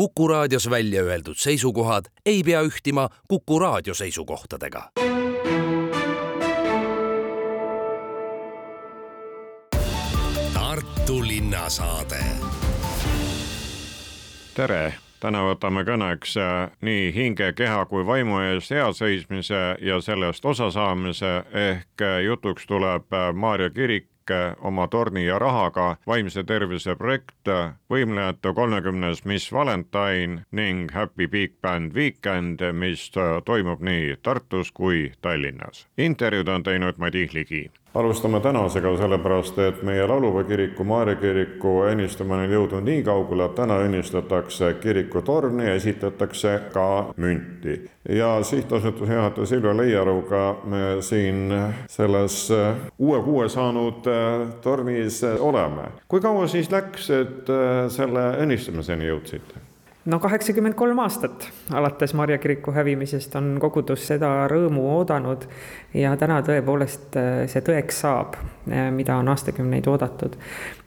Kuku raadios välja öeldud seisukohad ei pea ühtima Kuku raadio seisukohtadega. Tartu linnasaade. tere, täna võtame kõneks äh, nii hinge, keha kui vaimu eest hea seismise ja sellest osasaamise ehk äh, jutuks tuleb äh, Maarja kirik oma torni ja rahaga vaimse tervise projekt, võimlejate kolmekümnes Miss Valentine ning Happy Big Band Weekend, mis toimub nii Tartus kui Tallinnas. intervjuud on teinud Madis Ligi alustame tänasega, sellepärast et meie lauluvee kiriku, Maarja kiriku ennistamine on jõudnud nii kaugele, et täna ennistatakse kiriku torni ja esitatakse ka münti. ja sihtasutuse juhataja Silvia Leiaruga me siin selles uue kuue saanud äh, tornis oleme. kui kaua siis läks, et äh, selle ennistamiseni jõudsite? No kaheksakümmend kolm aastat alates Marja kiriku hävimisest on kogudus seda rõõmu oodanud ja täna tõepoolest äh, see tõeks saab, äh, mida on aastakümneid oodatud.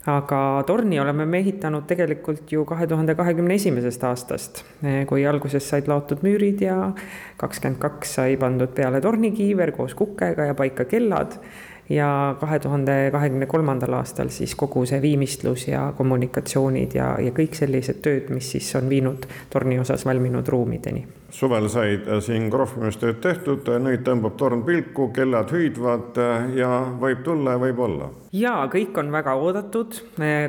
aga torni oleme me ehitanud tegelikult ju kahe tuhande kahekümne esimesest aastast, äh, kui alguses said laotud müürid ja kakskümmend kaks sai pandud peale tornikiiver koos kukega ja paika kellad ja kahe tuhande kahekümne kolmandal aastal siis kogu see viimistlus ja kommunikatsioonid ja, ja kõik sellised tööd, mis siis on viinud torni osas valminud ruumideni suvel said äh, siin krohvimistööd tehtud, äh, nüüd tõmbab torn pilku, kellad hüüdvad äh, ja võib tulla ja võib olla. ja kõik on väga oodatud.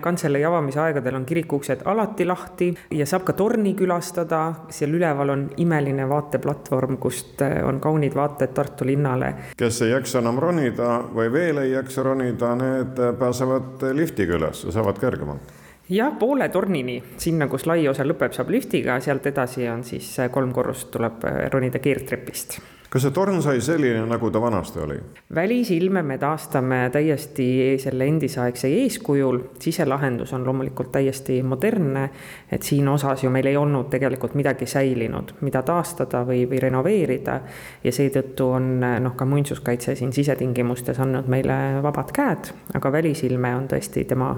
kantselei avamise aegadel on kiriku uksed alati lahti ja saab ka torni külastada. seal üleval on imeline vaateplatvorm, kust on kaunid vaated Tartu linnale. kes ei jaksa enam ronida või veel ei jaksa ronida, need pääsevad liftiga üles, saavad kergemalt jah, poole tornini, sinna, kus lai osa lõpeb, saab liftiga, sealt edasi on siis kolm korrust tuleb äh, ronida keertrepist kas see torn sai selline, nagu ta vanasti oli? välisilme me taastame täiesti selle endisaegse eeskujul, siselahendus on loomulikult täiesti modernne, et siin osas ju meil ei olnud tegelikult midagi säilinud, mida taastada või, või renoveerida. Ja seetõttu on noh, ka muinsuskaitse siin sisetingimustes andnud meile vabad käed, aga välisilme on tõesti tema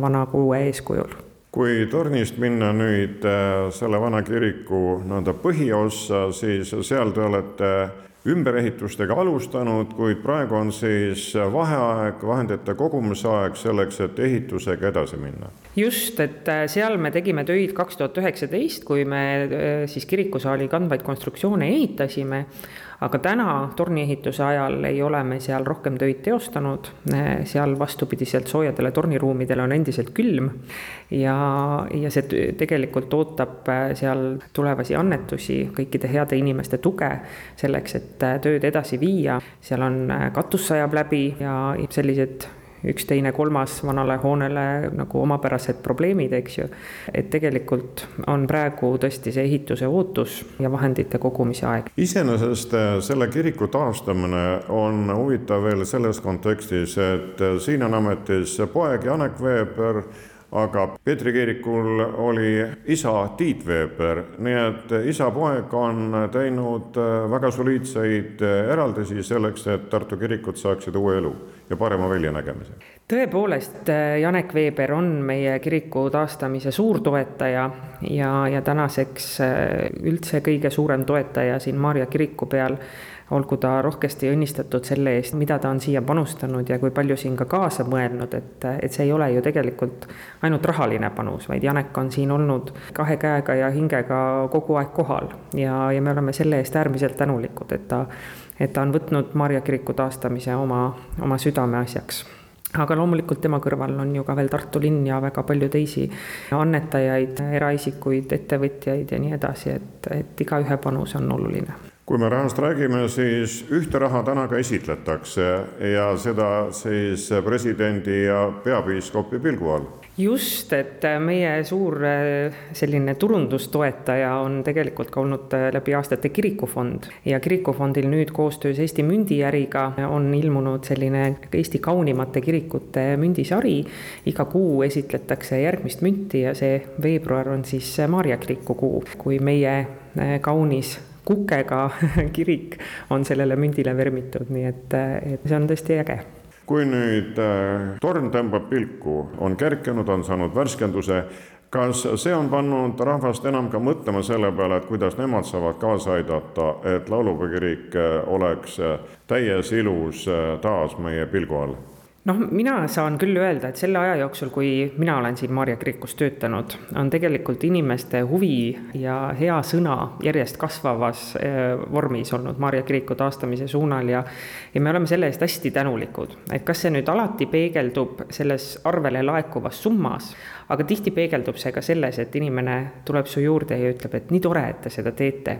vana kuue eeskujul kui tornist minna nüüd äh, selle vana kiriku nii-öelda põhiossa, siis seal te olete ümberehitustega alustanud, kuid praegu on siis vaheaeg, vahendite kogumise aeg selleks, et ehitusega edasi minna. just, et äh, seal me tegime töid kaks tuhat üheksateist, kui me äh, siis kirikusaali kandvaid konstruktsioone ehitasime aga täna torniehituse ajal ei ole me seal rohkem töid teostanud, seal vastupidiselt soojadele torniruumidele on endiselt külm. Ja, ja see tegelikult ootab äh, seal tulevasi annetusi, kõikide heade inimeste tuge selleks, et äh, tööd edasi viia, seal on äh, katus sajab läbi ja sellised üks, teine, kolmas vanale hoonele nagu omapärased probleemid, eks ju. et tegelikult on praegu tõesti see ehituse ootus ja vahendite kogumise aeg. iseenesest äh, selle kiriku taastamine on huvitav veel selles kontekstis, et äh, siin on ametis poeg Janek Veeber aga Peetri kirikul oli isa Tiit Veeber, nii et isa-poeg on teinud äh, väga soliidseid eraldisi selleks, et Tartu kirikud saaksid uue elu ja parema väljanägemise. tõepoolest, äh, Janek Veeber on meie kiriku taastamise suur toetaja ja, ja tänaseks äh, üldse kõige suurem toetaja siin Maarja kiriku peal olgu ta rohkesti õnnistatud selle eest, mida ta on siia panustanud ja kui palju siin ka kaasa mõelnud, et, et see ei ole ju tegelikult ainult rahaline panus, vaid Janek on siin olnud kahe käega ja hingega kogu aeg kohal. Ja, ja me oleme selle eest äärmiselt tänulikud, et ta et ta on võtnud Maarja kiriku taastamise oma, oma südameasjaks aga loomulikult tema kõrval on ju ka veel Tartu linn ja väga palju teisi annetajaid, eraisikuid, ettevõtjaid ja nii edasi, et, et igaühe panus on oluline kui me rahast räägime, siis ühte raha täna ka esitletakse ja seda siis presidendi ja peapiiskopi pilgu all. Just, et äh, meie suur äh, selline turundustoetaja on tegelikult ka olnud äh, läbi aastate kirikufond. Ja kirikufondil nüüd koostöös Eesti Mündiäriga on ilmunud selline Eesti kaunimate kirikute mündisari. iga kuu esitletakse järgmist münti ja see veebruar on siis Maarja kiriku kuu, kui meie kaunis kukega kirik on sellele mündile vermitud, nii et, et see on tõesti äge kui nüüd äh, torn tõmbab pilku, on kerkinud, on saanud värskenduse, kas see on pannud rahvast enam ka mõtlema selle peale, et kuidas nemad saavad kaasa aidata, et laulupeo kirik oleks täies ilus taas meie pilgu all? Noh, mina saan küll öelda, et selle aja jooksul, kui mina olen siin Maarja kirikus töötanud, on tegelikult inimeste huvi ja hea sõna järjest kasvavas äh, vormis olnud Maarja kiriku taastamise suunal ja ja me oleme selle eest hästi tänulikud, et kas see nüüd alati peegeldub selles arvele laekuvas summas, aga tihti peegeldub see ka selles, et inimene tuleb su juurde ja ütleb, et nii tore, et te seda teete.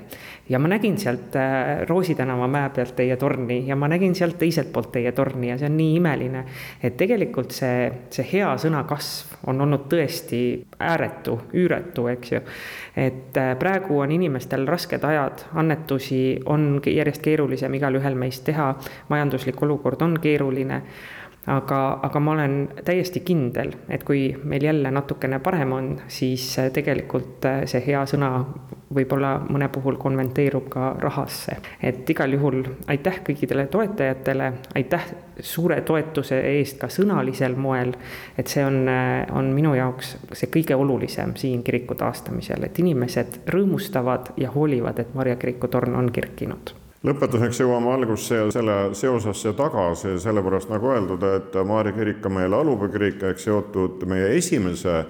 ja ma nägin sealt äh, Roosi tänava mäe pealt teie torni ja ma nägin sealt teiselt poolt teie torni ja see on nii imeline, et tegelikult see, see hea sõna kasv on olnud tõesti ääretu, üüretu, eks ju. et äh, praegu on inimestel rasked ajad, annetusi on järjest keerulisem igalühel meist teha, majanduslik olukord on keeruline aga, aga ma olen täiesti kindel, et kui meil jälle natukene parem on, siis tegelikult äh, see hea sõna võib-olla mõne puhul konventeerub ka rahasse. et igal juhul aitäh kõikidele toetajatele, aitäh suure toetuse eest ka sõnalisel moel, et see on, äh, on minu jaoks see kõige olulisem siin kiriku taastamisel, et inimesed rõõmustavad ja hoolivad, et Marja kiriku torn on kerkinud lõpetuseks jõuame algusse ja selle seosesse tagasi, sellepärast nagu öeldud, et Maarja kirik on meie laulupeokirik ehk seotud meie esimese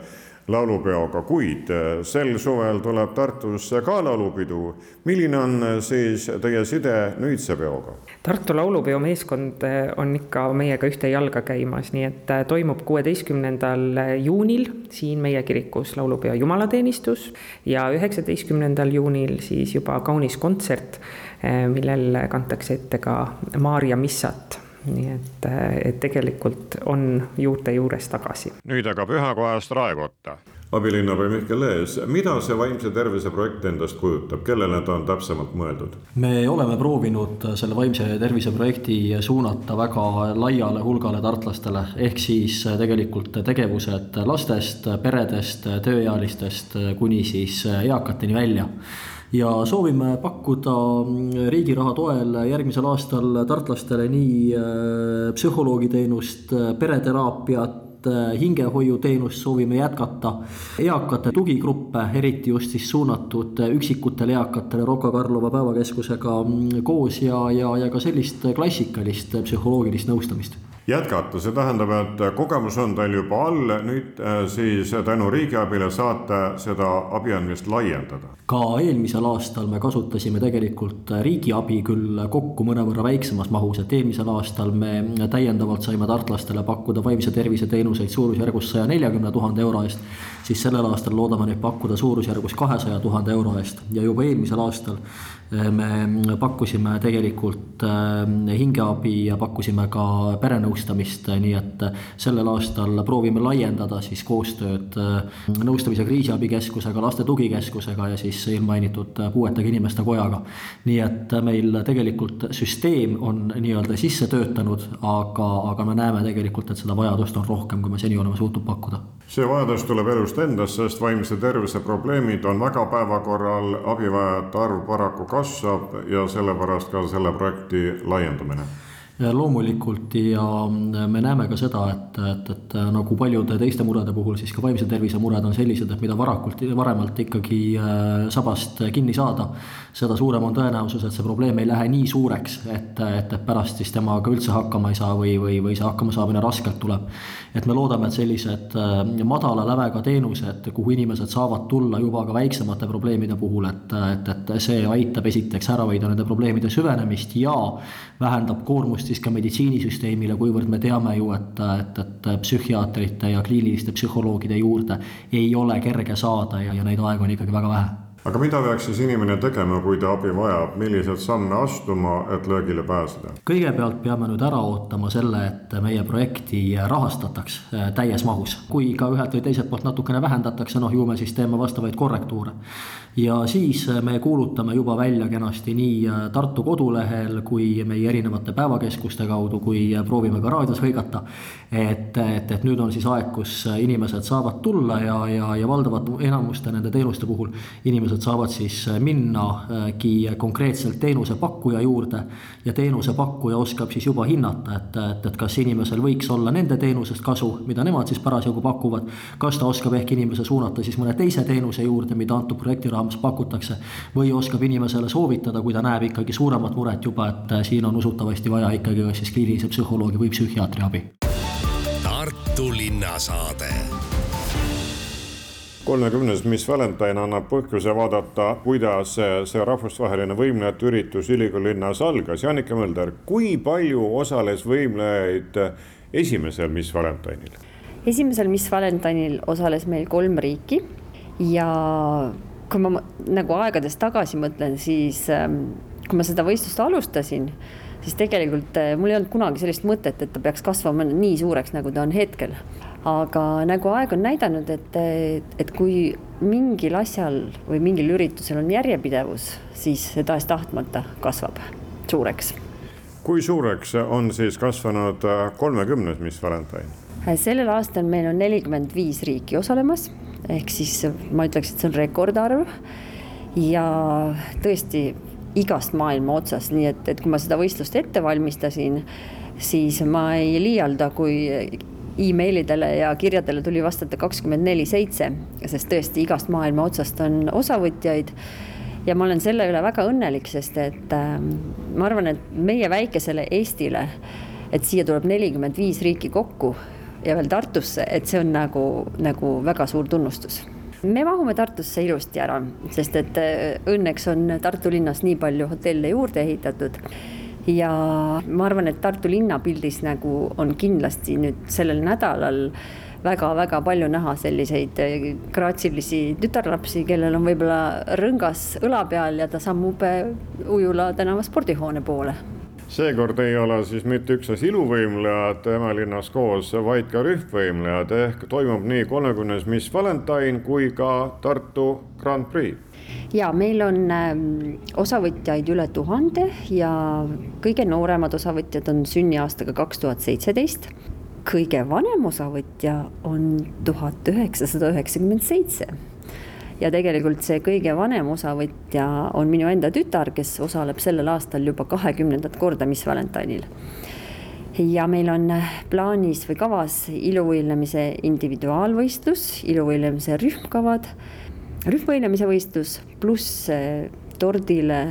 laulupeoga, kuid sel suvel tuleb Tartusse ka laulupidu. milline on siis teie side nüüdse peoga? Tartu laulupeo meeskond on ikka meiega ühte jalga käimas, nii et toimub kuueteistkümnendal juunil siin meie kirikus laulupeo jumalateenistus ja üheksateistkümnendal juunil siis juba kaunis kontsert millel kantakse ette ka Maarja missat nii et, eh, et tegelikult on juurte juures tagasi. nüüd aga pühakohast Raekotta. abilinnapea Mihkel Lees, mida see vaimse tervise projekt endast kujutab, kellele ta on täpsemalt mõeldud? me oleme proovinud selle vaimse tervise projekti suunata väga laiale hulgale tartlastele, ehk siis tegelikult tegevused lastest, peredest, tööealistest kuni siis eakateni välja ja soovime pakkuda riigi raha toel järgmisel aastal tartlastele nii äh, psühholoogiteenust, pereteraapiat, äh, hingehoiuteenust soovime jätkata, eakate tugigruppe, eriti just siis suunatud üksikutele eakatele Rocca Karlova päevakeskusega mm, koos ja, ja, ja ka sellist klassikalist psühholoogilist nõustamist jätkata, see tähendab, et kogemus on teil juba all, nüüd äh, siis tänu riigiabile saate seda abi andmist laiendada. ka eelmisel aastal me kasutasime tegelikult riigiabi küll kokku mõnevõrra väiksemas mahus, et eelmisel aastal me täiendavalt saime tartlastele pakkuda vaimse tervise teenuseid suurusjärgus saja neljakümne tuhande euro eest, siis sellel aastal loodame neid pakkuda suurusjärgus kahesaja tuhande euro eest. Ja juba eelmisel aastal äh, me pakkusime tegelikult äh, hingeabi ja pakkusime ka perenõustamist nõustamist, nii et sellel aastal proovime laiendada siis koostööd äh, nõustamise kriisiabikeskusega, laste tugikeskusega ja siis eelmainitud puuetega inimeste kojaga. nii et meil tegelikult süsteem on nii-öelda sisse töötanud, aga, aga me näeme tegelikult, et seda vajadust on rohkem, kui me seni oleme suutnud pakkuda. see vajadus tuleb elust endast, sest vaimse tervise probleemid on väga päevakorral, abivajajate arv paraku kasvab ja sellepärast ka selle projekti laiendamine loomulikult ja me näeme ka seda, et, et, et nagu paljude teiste murede puhul, siis ka vaimse tervise mured on sellised, et mida varakult, varemalt ikkagi sabast kinni saada, seda suurem on tõenäosus, et see probleem ei lähe nii suureks, et, et, et pärast siis temaga üldse hakkama ei saa või, või, või see hakkamasaamine raskelt tuleb. et me loodame, et sellised madala lävega teenused, kuhu inimesed saavad tulla juba ka väiksemate probleemide puhul, et, et, et see aitab esiteks ära hoida nende probleemide süvenemist ja vähendab koormust siis ka meditsiinisüsteemile, kuivõrd me teame ju, et, et, et psühhiaatrite ja kliiniliste psühholoogide juurde ei ole kerge saada ja, ja neid aegu on ikkagi väga vähe aga mida peaks siis inimene tegema, kui ta abi vajab, milliseid samme astuma, et löögile pääseda? kõigepealt peame nüüd ära ootama selle, et meie projekti rahastataks äh, täies mahus. kui ka ühelt või teiselt poolt natukene vähendatakse, noh ju me siis teeme vastavaid korrektuure ja siis me kuulutame juba välja kenasti nii Tartu kodulehel kui meie erinevate päevakeskuste kaudu, kui proovime ka raadios hõigata. et, et, et nüüd on siis aeg, kus inimesed saavad tulla ja, ja, ja valdavat enamuste nende teenuste puhul inimesed saavad siis minnagi konkreetselt teenusepakkuja juurde ja teenusepakkuja oskab siis juba hinnata, et, et, et kas inimesel võiks olla nende teenusest kasu, mida nemad siis parasjagu pakuvad. kas ta oskab ehk inimese suunata siis mõne teise teenuse juurde, mida antud projekti raames pakutakse. või oskab inimesele soovitada, kui ta näeb ikkagi suuremat muret juba, et siin on usutavasti vaja ikkagi kas siis kliinilise psühholoogi või psühhiaatri abi. Tartu linnasaade kolmekümnes Miss Valentine annab põhjuse vaadata, kuidas see rahvusvaheline võimlejate üritus ülikooli linnas algas. Jannika Mölder, kui palju osales võimlejaid esimesel Miss Valentine'il? esimesel Miss Valentine'il osales meil kolm riiki ja kui ma nagu aegades tagasi mõtlen, siis ähm, kui ma seda võistlust alustasin, siis tegelikult äh, mul ei olnud kunagi sellist mõtet, et ta peaks kasvama nii suureks, nagu ta on hetkel. Aga nagu aeg on näidanud, et, et kui mingil asjal või mingil üritusel on järjepidevus, siis see tahes-tahtmata kasvab suureks. kui suureks on siis kasvanud kolmekümnes Miss Valentine? sellel aastal meil on nelikümmend viis riiki osalemas ehk siis ma ütleks, et see on rekordarv ja tõesti igast maailma otsast, nii et, et kui ma seda võistlust ette valmistasin, siis ma ei liialda, kui emailidele ja kirjadele tuli vastata kakskümmend neli seitse, sest tõesti igast maailma otsast on osavõtjaid. ja ma olen selle üle väga õnnelik, sest et äh, ma arvan, et meie väikesele Eestile, et siia tuleb nelikümmend viis riiki kokku ja veel Tartusse, et see on nagu, nagu väga suur tunnustus me mahume Tartusse ilusti ära, sest et äh, õnneks on Tartu linnas nii palju hotelle juurde ehitatud ja ma arvan, et Tartu linnapildis nagu on kindlasti nüüd sellel nädalal väga-väga palju näha selliseid graatsilisi tütarlapsi, kellel on võib-olla rõngas õla peal ja ta sammub äh, Ujula tänava spordihoone poole. Seekord ei ole siis mitte üksnes iluvõimlejad Emelinnas koos, vaid ka rühmvõimlejad. Ehk toimub nii kolmekümnes Miss Valentine kui ka Tartu Grand Prix ja meil on äh, osavõtjaid üle tuhande ja kõige nooremad osavõtjad on sünniaastaga kaks tuhat seitseteist. kõige vanem osavõtja on tuhat üheksasada üheksakümmend seitse ja tegelikult see kõige vanem osavõtja on minu enda tütar, kes osaleb sellel aastal juba kahekümnendat korda Miss Valentine'il. ja meil on plaanis või kavas iluvõimlemise individuaalvõistlus, iluvõimlemise rühmkavad, rühmvõimlemise võistlus pluss tordile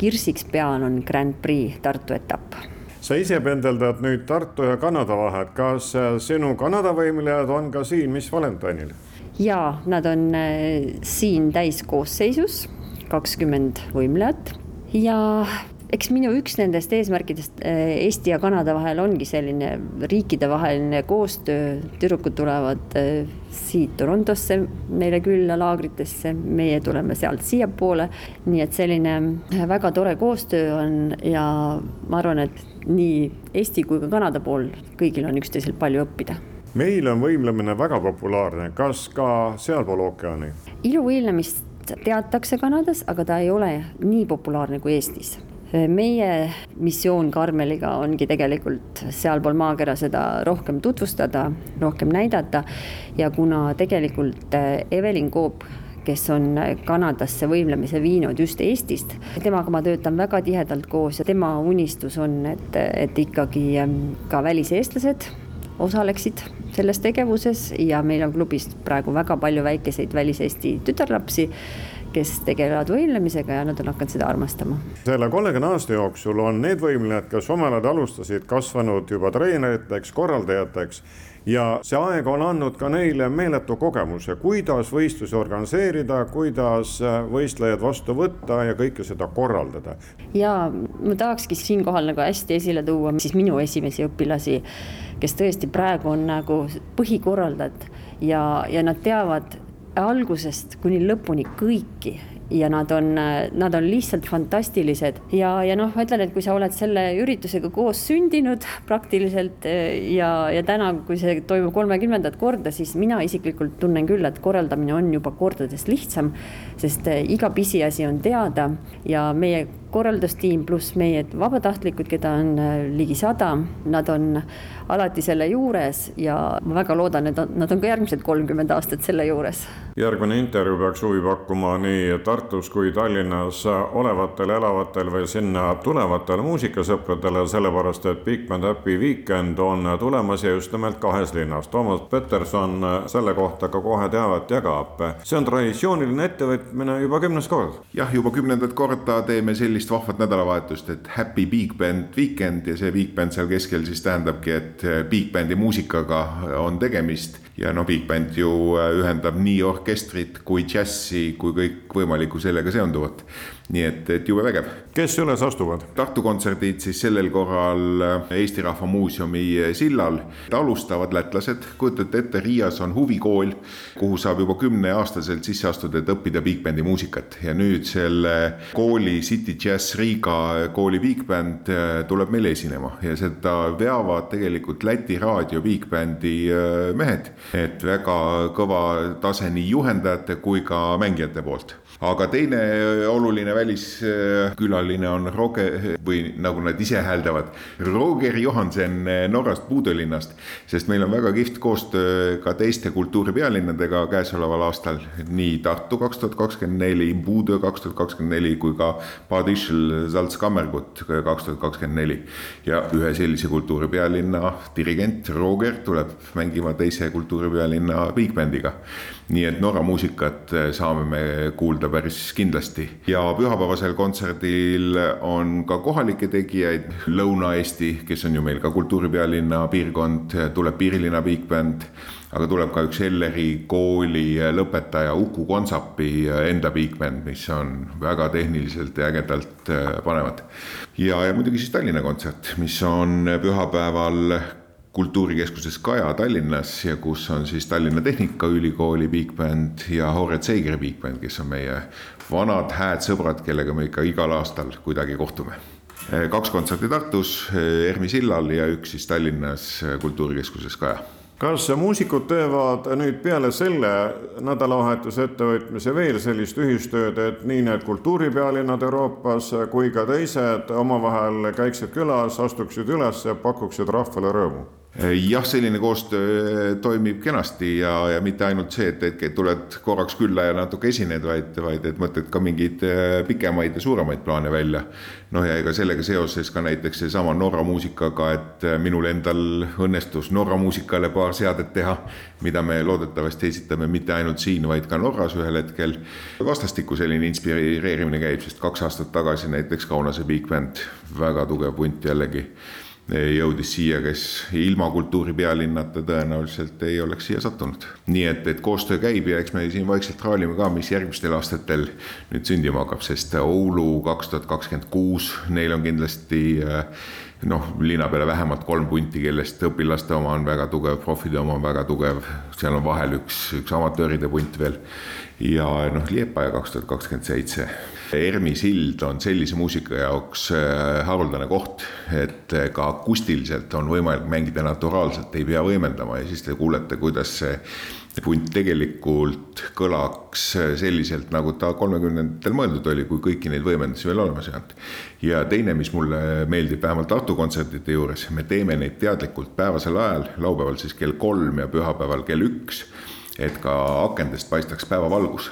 kirsiks peal on Grand Prix Tartu etapp. Sa ise pendeldad nüüd Tartu ja Kanada vahet, kas sinu Kanada võimlejad on ka siin Miss Valentine'il? ja nad on äh, siin täiskoosseisus, kakskümmend võimlejat. Ja eks minu üks nendest eesmärkidest äh, Eesti ja Kanada vahel ongi selline riikidevaheline koostöö, tüdrukud tulevad äh, siit Torontosse meile külla laagritesse, meie tuleme sealt siiapoole. nii et selline väga tore koostöö on ja ma arvan, et nii Eesti kui ka Kanada pool kõigil on üksteiselt palju õppida. Meil on võimlemine väga populaarne, kas ka sealpool ookeani? iluvõimlemist teatakse Kanadas, aga ta ei ole nii populaarne kui Eestis meie missioon Karmeliga ongi tegelikult sealpool maakera seda rohkem tutvustada, rohkem näidata ja kuna tegelikult Evelin Koop kes on Kanadasse võimlemise viinud just Eestist. temaga ma töötan väga tihedalt koos ja tema unistus on, et, et ikkagi ka väliseestlased osaleksid selles tegevuses ja meil on klubis praegu väga palju väikeseid väliseesti tütarlapsi kes tegelevad võimlemisega ja nad on hakanud seda armastama. selle kolmekümne aasta jooksul on need võimlejad, kes omal ajal alustasid, kasvanud juba treeneriteks, korraldajateks ja see aeg on andnud ka neile meeletu kogemuse, kuidas võistlusi organiseerida, kuidas võistlejaid vastu võtta ja kõike seda korraldada. ja ma tahakski siinkohal nagu hästi esile tuua siis minu esimesi õpilasi, kes tõesti praegu on nagu põhikorraldajad ja, ja nad teavad algusest kuni lõpuni kõiki ja nad on, nad on lihtsalt fantastilised. Ja, ja noh, ma ütlen, et kui sa oled selle üritusega koos sündinud praktiliselt ja, ja täna, kui see toimub kolmekümnendat korda, siis mina isiklikult tunnen küll, et korraldamine on juba kordades lihtsam, sest iga pisiasi on teada ja meie korraldustiim pluss meie vabatahtlikud, keda on ligi sada, nad on alati selle juures ja ma väga loodan, et nad on ka järgmised kolmkümmend aastat selle juures. järgmine intervjuu peaks huvi pakkuma nii Tartus kui Tallinnas olevatele, elavatel või sinna tulevatele muusikasõpradele, sellepärast et Big Band Happy Weekend on tulemas ja just nimelt kahes linnas. Toomas Peterson selle kohta ka kohe teavet jagab. see on traditsiooniline ettevõtmine juba kümnes kord. jah, juba kümnendat korda teeme sellist vahvat nädalavahetust, et Happy Big Band Weekend ja see Big Band seal keskel siis tähendabki, et big bändi muusikaga on tegemist ja no big band ju ühendab nii orkestrit kui džässi kui kõikvõimalikku sellega seonduvat. nii et, et jube vägev. kes üles astuvad? Tartu kontserdid siis sellel korral Eesti Rahva Muuseumi sillal. alustavad lätlased, kujutate ette, Riias on huvikool, kuhu saab juba kümneaastaselt sisse astuda, et õppida big bändi muusikat ja nüüd selle kooli City Jazz Riga kooli big bänd tuleb meile esinema ja seda veavad tegelikult Läti raadio big bändi mehed et väga kõva tase nii juhendajate kui ka mängijate poolt aga teine oluline väliskülaline on Roger või nagu nad ise hääldavad, Roger Johansen Norrast, Puudö linnast. sest meil on väga kihvt koostöö ka teiste kultuuripealinnadega käesoleval aastal, nii Tartu kaks tuhat kakskümmend neli, Puudö kaks tuhat kakskümmend neli kui ka Bad Ischl Salzkammergut kaks tuhat kakskümmend neli. ja ühe sellise kultuuripealinna dirigent Roger tuleb mängima teise kultuuripealinna big band'iga. nii et Norra muusikat saame me kuulda kuulda päris kindlasti. ja pühapäevasel kontserdil on ka kohalikke tegijaid, Lõuna-Eesti, kes on ju meil ka kultuuripealinna piirkond, tuleb Piirilinna Big Band, aga tuleb ka üks Elleri kooli lõpetaja Uku Konsapi enda big band, mis on väga tehniliselt ja ägedalt panevad. ja, ja muidugi siis Tallinna kontsert, mis on pühapäeval kultuurikeskuses Kaja Tallinnas ja kus on siis Tallinna Tehnikaülikooli Big Band ja Horet Seigri Big Band, kes on meie vanad hääd sõbrad, kellega me ikka igal aastal kuidagi kohtume. kaks kontserti Tartus Ermi sillal ja üks siis Tallinnas Kultuurikeskuses Kaja kas muusikud teevad nüüd peale selle nädalavahetuse ettevõtmise veel sellist ühistööd, et nii need kultuuripealinnad Euroopas kui ka teised omavahel käiksid külas, astuksid üles ja pakuksid rahvale rõõmu? Jah, selline koostöö toimib kenasti ja, ja mitte ainult see, et, et tuled korraks külla ja natuke esined, vaid, vaid et mõtled ka mingeid äh, pikemaid ja suuremaid plaane välja. noh, ja ega sellega seoses ka näiteks seesama Norra muusikaga, et äh, minul endal õnnestus Norra muusikale paar seadet teha, mida me loodetavasti esitame mitte ainult siin, vaid ka Norras ühel hetkel. vastastikku selline inspireerimine käib, sest kaks aastat tagasi näiteks Kaunase Big Band, väga tugev punt jällegi jõudis siia, kes ilma kultuuripealinnata tõenäoliselt ei oleks siia sattunud. nii et, et koostöö käib ja eks me siin vaikselt raalime ka, mis järgmistel aastatel nüüd sündima hakkab, sest Oulu kaks tuhat kakskümmend kuus, neil on kindlasti noh, linna peale vähemalt kolm punti, kellest õpilaste oma on väga tugev, profide oma on väga tugev, seal on vahel üks, üks amatööride punt veel ja noh, Liepaja kaks tuhat kakskümmend seitse Ermi sild on sellise muusika jaoks äh, haruldane koht, et äh, ka akustiliselt on võimalik mängida naturaalselt, ei pea võimendama ja siis te kuulete, kuidas see punt tegelikult kõlaks selliselt, nagu ta kolmekümnendatel mõeldud oli, kui kõiki neid võimendusi veel olemas ei olnud. ja teine, mis mulle meeldib vähemalt Tartu kontsertide juures, me teeme neid teadlikult päevasel ajal, laupäeval siis kell kolm ja pühapäeval kell üks, et ka akendest paistaks päevavalgus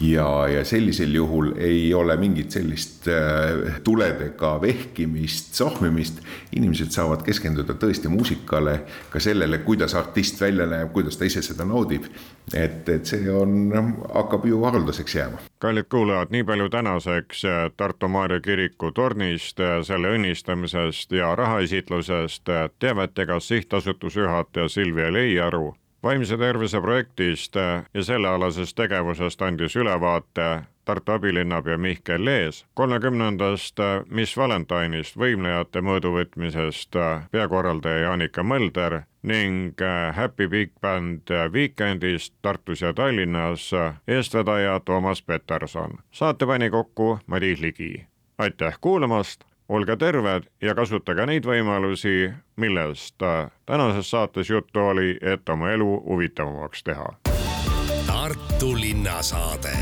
ja, ja sellisel juhul ei ole mingit sellist äh, tuledega vehkimist, sohmimist. inimesed saavad keskenduda tõesti muusikale, ka sellele, kuidas artist välja näeb, kuidas ta ise seda naudib. et, et see on, hakkab ju haruldaseks jääma. kallid kuulajad, nii palju tänaseks Tartu Maarja kiriku tornist, selle õnnistamisest ja rahaesitlusest teavet jagas sihtasutuse juhataja Silvia Leiaru vaimse tervise projektist ja sellealasest tegevusest andis ülevaate Tartu abilinnapea Mihkel Lees, kolmekümnendast Miss Valentine'ist võimlejate mõõduvõtmisest peakorraldaja Jaanika Mölder ning Happy Big Band Weekendist Tartus ja Tallinnas eestvedaja Toomas Peterson. saate pani kokku Madis Ligi. aitäh kuulamast olge terved ja kasutage neid võimalusi, millest tänases saates juttu oli, et oma elu huvitavamaks teha. Tartu linnasaade